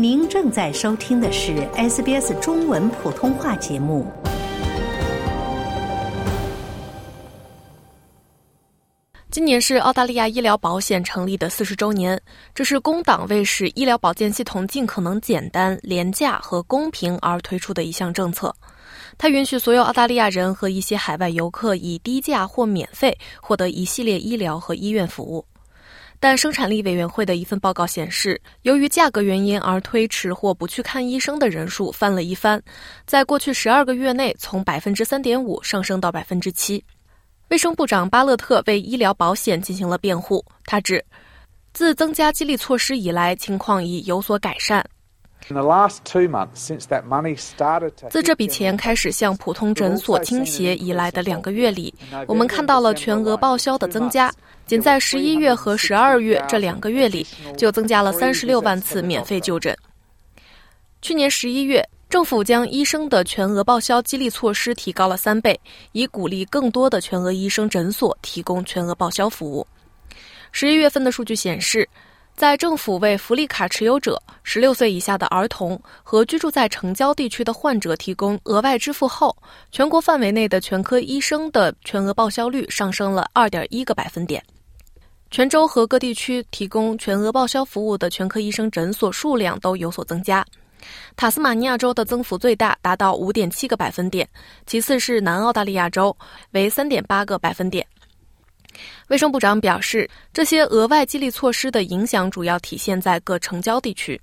您正在收听的是 SBS 中文普通话节目。今年是澳大利亚医疗保险成立的四十周年，这是工党为使医疗保健系统尽可能简单、廉价和公平而推出的一项政策。它允许所有澳大利亚人和一些海外游客以低价或免费获得一系列医疗和医院服务。但生产力委员会的一份报告显示，由于价格原因而推迟或不去看医生的人数翻了一番，在过去十二个月内从百分之三点五上升到百分之七。卫生部长巴勒特为医疗保险进行了辩护，他指，自增加激励措施以来，情况已有所改善。自这笔钱开始向普通诊所倾斜以来的两个月里，我们看到了全额报销的增加。仅在十一月和十二月这两个月里，就增加了三十六万次免费就诊。去年十一月，政府将医生的全额报销激励措施提高了三倍，以鼓励更多的全额医生诊所提供全额报销服务。十一月份的数据显示，在政府为福利卡持有者、十六岁以下的儿童和居住在城郊地区的患者提供额外支付后，全国范围内的全科医生的全额报销率上升了二点一个百分点。全州和各地区提供全额报销服务的全科医生诊所数量都有所增加。塔斯马尼亚州的增幅最大，达到五点七个百分点，其次是南澳大利亚州，为三点八个百分点。卫生部长表示，这些额外激励措施的影响主要体现在各城郊地区。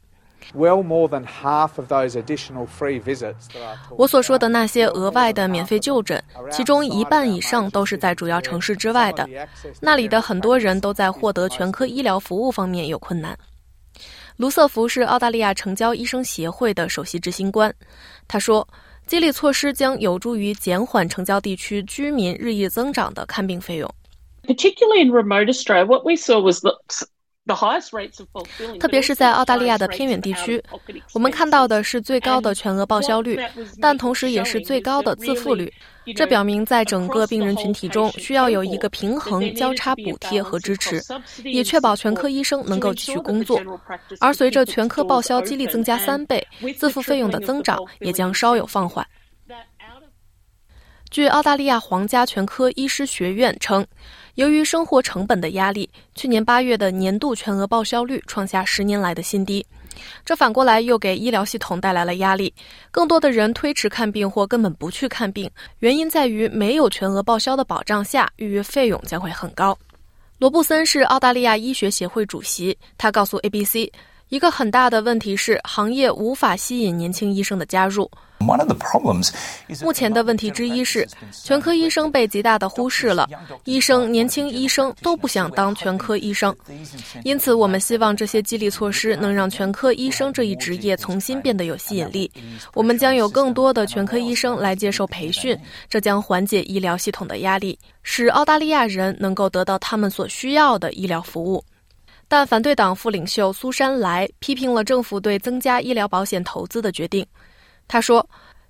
我所说的那些额外的免费就诊，其中一半以上都是在主要城市之外的，那里的很多人都在获得全科医疗服务方面有困难。卢瑟福是澳大利亚城郊医生协会的首席执行官，他说，激励措施将有助于减缓城郊地区居民日益增长的看病费用。Particularly in remote Australia, what we saw was that 特别是在澳大利亚的偏远地区，我们看到的是最高的全额报销率，但同时也是最高的自付率。这表明，在整个病人群体中，需要有一个平衡交叉补贴和支持，以确保全科医生能够继续工作。而随着全科报销激励增加三倍，自付费用的增长也将稍有放缓。据澳大利亚皇家全科医师学院称。由于生活成本的压力，去年八月的年度全额报销率创下十年来的新低。这反过来又给医疗系统带来了压力，更多的人推迟看病或根本不去看病。原因在于没有全额报销的保障下，预约费用将会很高。罗布森是澳大利亚医学协会主席，他告诉 ABC。一个很大的问题是，行业无法吸引年轻医生的加入。目前的问题之一是，全科医生被极大的忽视了。医生、年轻医生都不想当全科医生，因此我们希望这些激励措施能让全科医生这一职业重新变得有吸引力。我们将有更多的全科医生来接受培训，这将缓解医疗系统的压力，使澳大利亚人能够得到他们所需要的医疗服务。但反对党副领袖苏珊莱批评了政府对增加医疗保险投资的决定。他说：“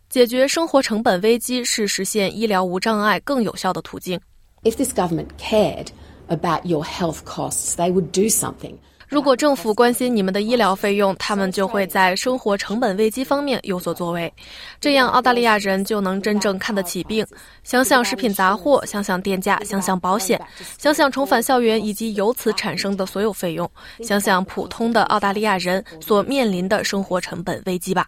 解决生活成本危机是实现医疗无障碍更有效的途径。” If this government cared about your health costs, they would do something. 如果政府关心你们的医疗费用，他们就会在生活成本危机方面有所作为，这样澳大利亚人就能真正看得起病。想想食品杂货，想想电价，想想保险，想想重返校园以及由此产生的所有费用，想想普通的澳大利亚人所面临的生活成本危机吧。